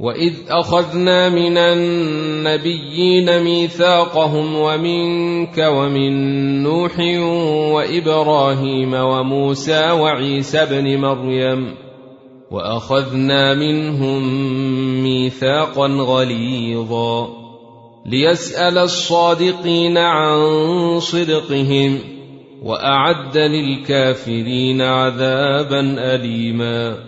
واذ اخذنا من النبيين ميثاقهم ومنك ومن نوح وابراهيم وموسى وعيسى ابن مريم واخذنا منهم ميثاقا غليظا ليسال الصادقين عن صدقهم واعد للكافرين عذابا اليما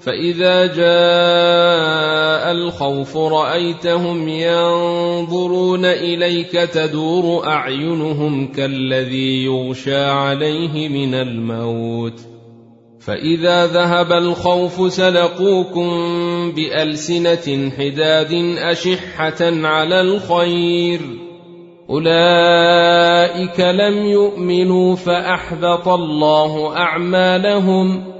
فاذا جاء الخوف رايتهم ينظرون اليك تدور اعينهم كالذي يغشى عليه من الموت فاذا ذهب الخوف سلقوكم بالسنه حداد اشحه على الخير اولئك لم يؤمنوا فاحبط الله اعمالهم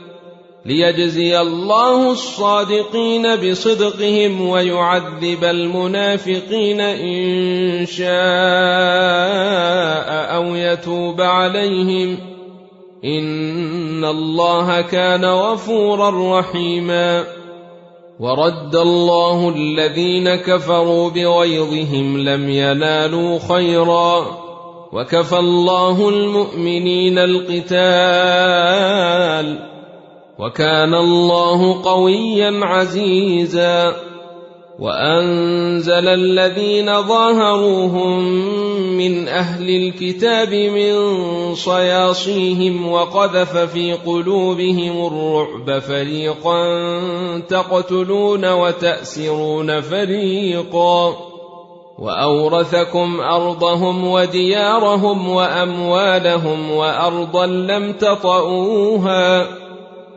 ليجزي الله الصادقين بصدقهم ويعذب المنافقين إن شاء أو يتوب عليهم. إن الله كان غفورا رحيما. ورد الله الذين كفروا بغيظهم لم ينالوا خيرا. وكفى الله المؤمنين القتال. وكان الله قويا عزيزا وأنزل الذين ظاهروهم من أهل الكتاب من صياصيهم وقذف في قلوبهم الرعب فريقا تقتلون وتأسرون فريقا وأورثكم أرضهم وديارهم وأموالهم وأرضا لم تطئوها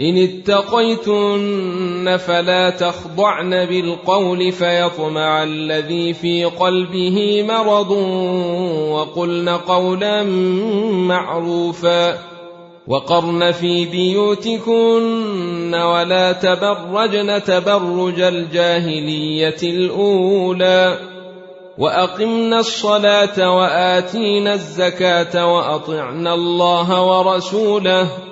إن اتقيتن فلا تخضعن بالقول فيطمع الذي في قلبه مرض وقلن قولا معروفا وقرن في بيوتكن ولا تبرجن تبرج الجاهلية الأولى واقمنا الصلاة وآتينا الزكاة وأطعنا الله ورسوله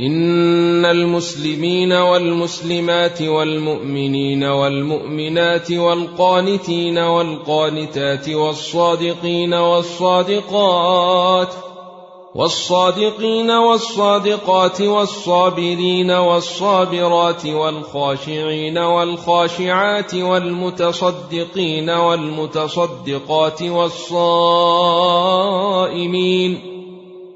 إن المسلمين والمسلمات والمؤمنين والمؤمنات والقانتين والقانتات والصادقين والصادقات والصادقين والصادقات والصابرين والصابرات والخاشعين والخاشعات والمتصدقين والمتصدقات والصائمين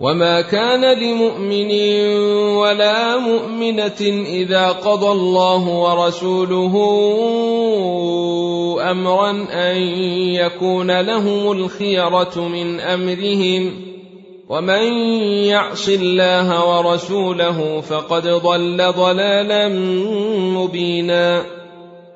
وما كان لمؤمن ولا مؤمنه اذا قضى الله ورسوله امرا ان يكون لهم الخيره من امرهم ومن يعص الله ورسوله فقد ضل ضلالا مبينا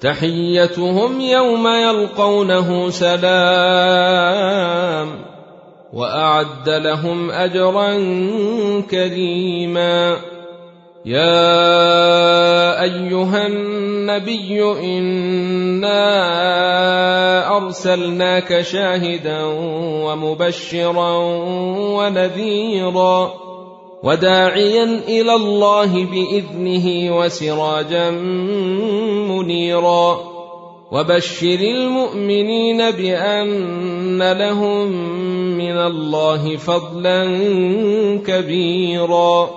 تحيتهم يوم يلقونه سلام وأعد لهم أجرا كريما. يا أيها النبي إنا أرسلناك شاهدا ومبشرا ونذيرا. وداعيا إلى الله بإذنه وسراجا منيرا. وبشر المؤمنين بأن لهم من الله فضلا كبيرا.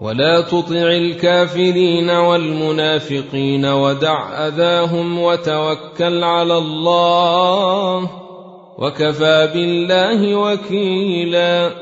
ولا تطع الكافرين والمنافقين ودع أذاهم وتوكل على الله وكفى بالله وكيلا.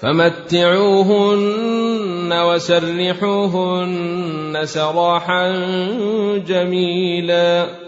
فمتعوهن وسرحوهن سراحا جميلا.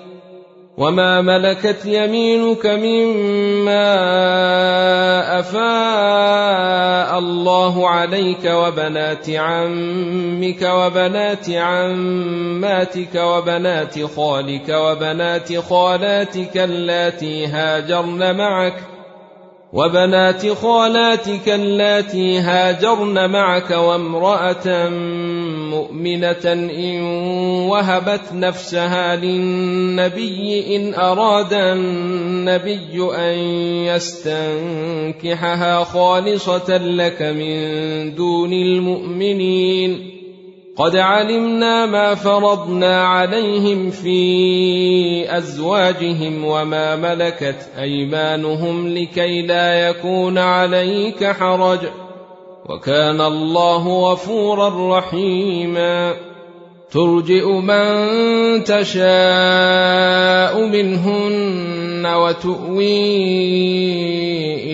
وما ملكت يمينك مما افاء الله عليك وبنات عمك وبنات عماتك وبنات خالك وبنات خالاتك اللاتي هاجرن معك وبنات خالاتك اللاتي هاجرن معك وامراه مؤمنة إن وهبت نفسها للنبي إن أراد النبي أن يستنكحها خالصة لك من دون المؤمنين. قد علمنا ما فرضنا عليهم في أزواجهم وما ملكت أيمانهم لكي لا يكون عليك حرج. وكان الله غفورا رحيما. ترجئ من تشاء منهن وتؤوي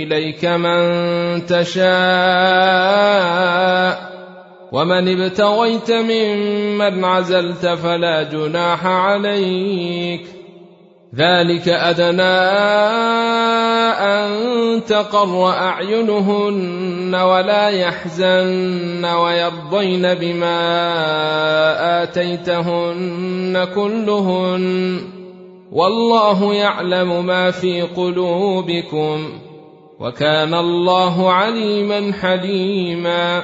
إليك من تشاء. ومن ابتغيت ممن عزلت فلا جناح عليك. ذلك أدنى أن تقر أعينهن ولا يحزن ويرضين بما آتيتهن كلهن والله يعلم ما في قلوبكم وكان الله عليما حليما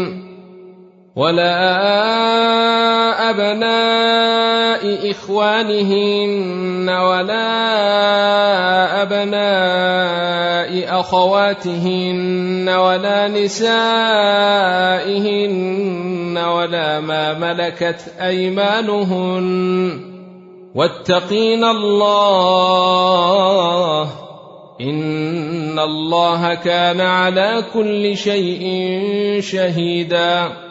ولا أبناء إخوانهن ولا أبناء أخواتهن ولا نسائهن ولا ما ملكت أيمانهن واتقين الله إن الله كان على كل شيء شهيداً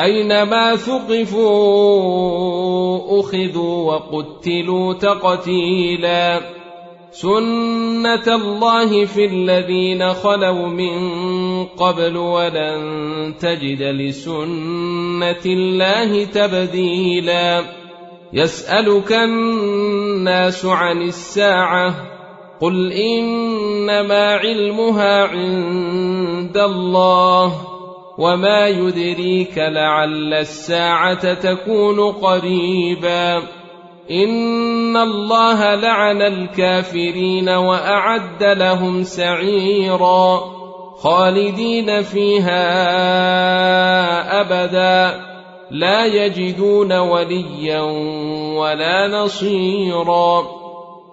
أينما ثقفوا أخذوا وقتلوا تقتيلا سنة الله في الذين خلوا من قبل ولن تجد لسنة الله تبديلا يسألك الناس عن الساعة قل إنما علمها عند الله وما يدريك لعل الساعة تكون قريبا ان الله لعن الكافرين واعد لهم سعيرا خالدين فيها ابدا لا يجدون وليا ولا نصيرا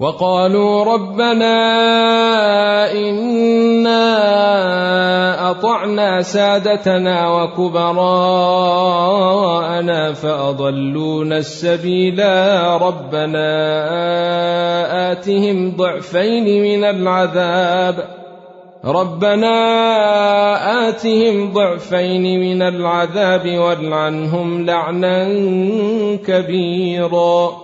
وقالوا ربنا إنا أطعنا سادتنا وكبراءنا فأضلونا السبيلا ربنا آتهم ضعفين من العذاب. ربنا آتهم ضعفين من العذاب والعنهم لعنا كبيرا.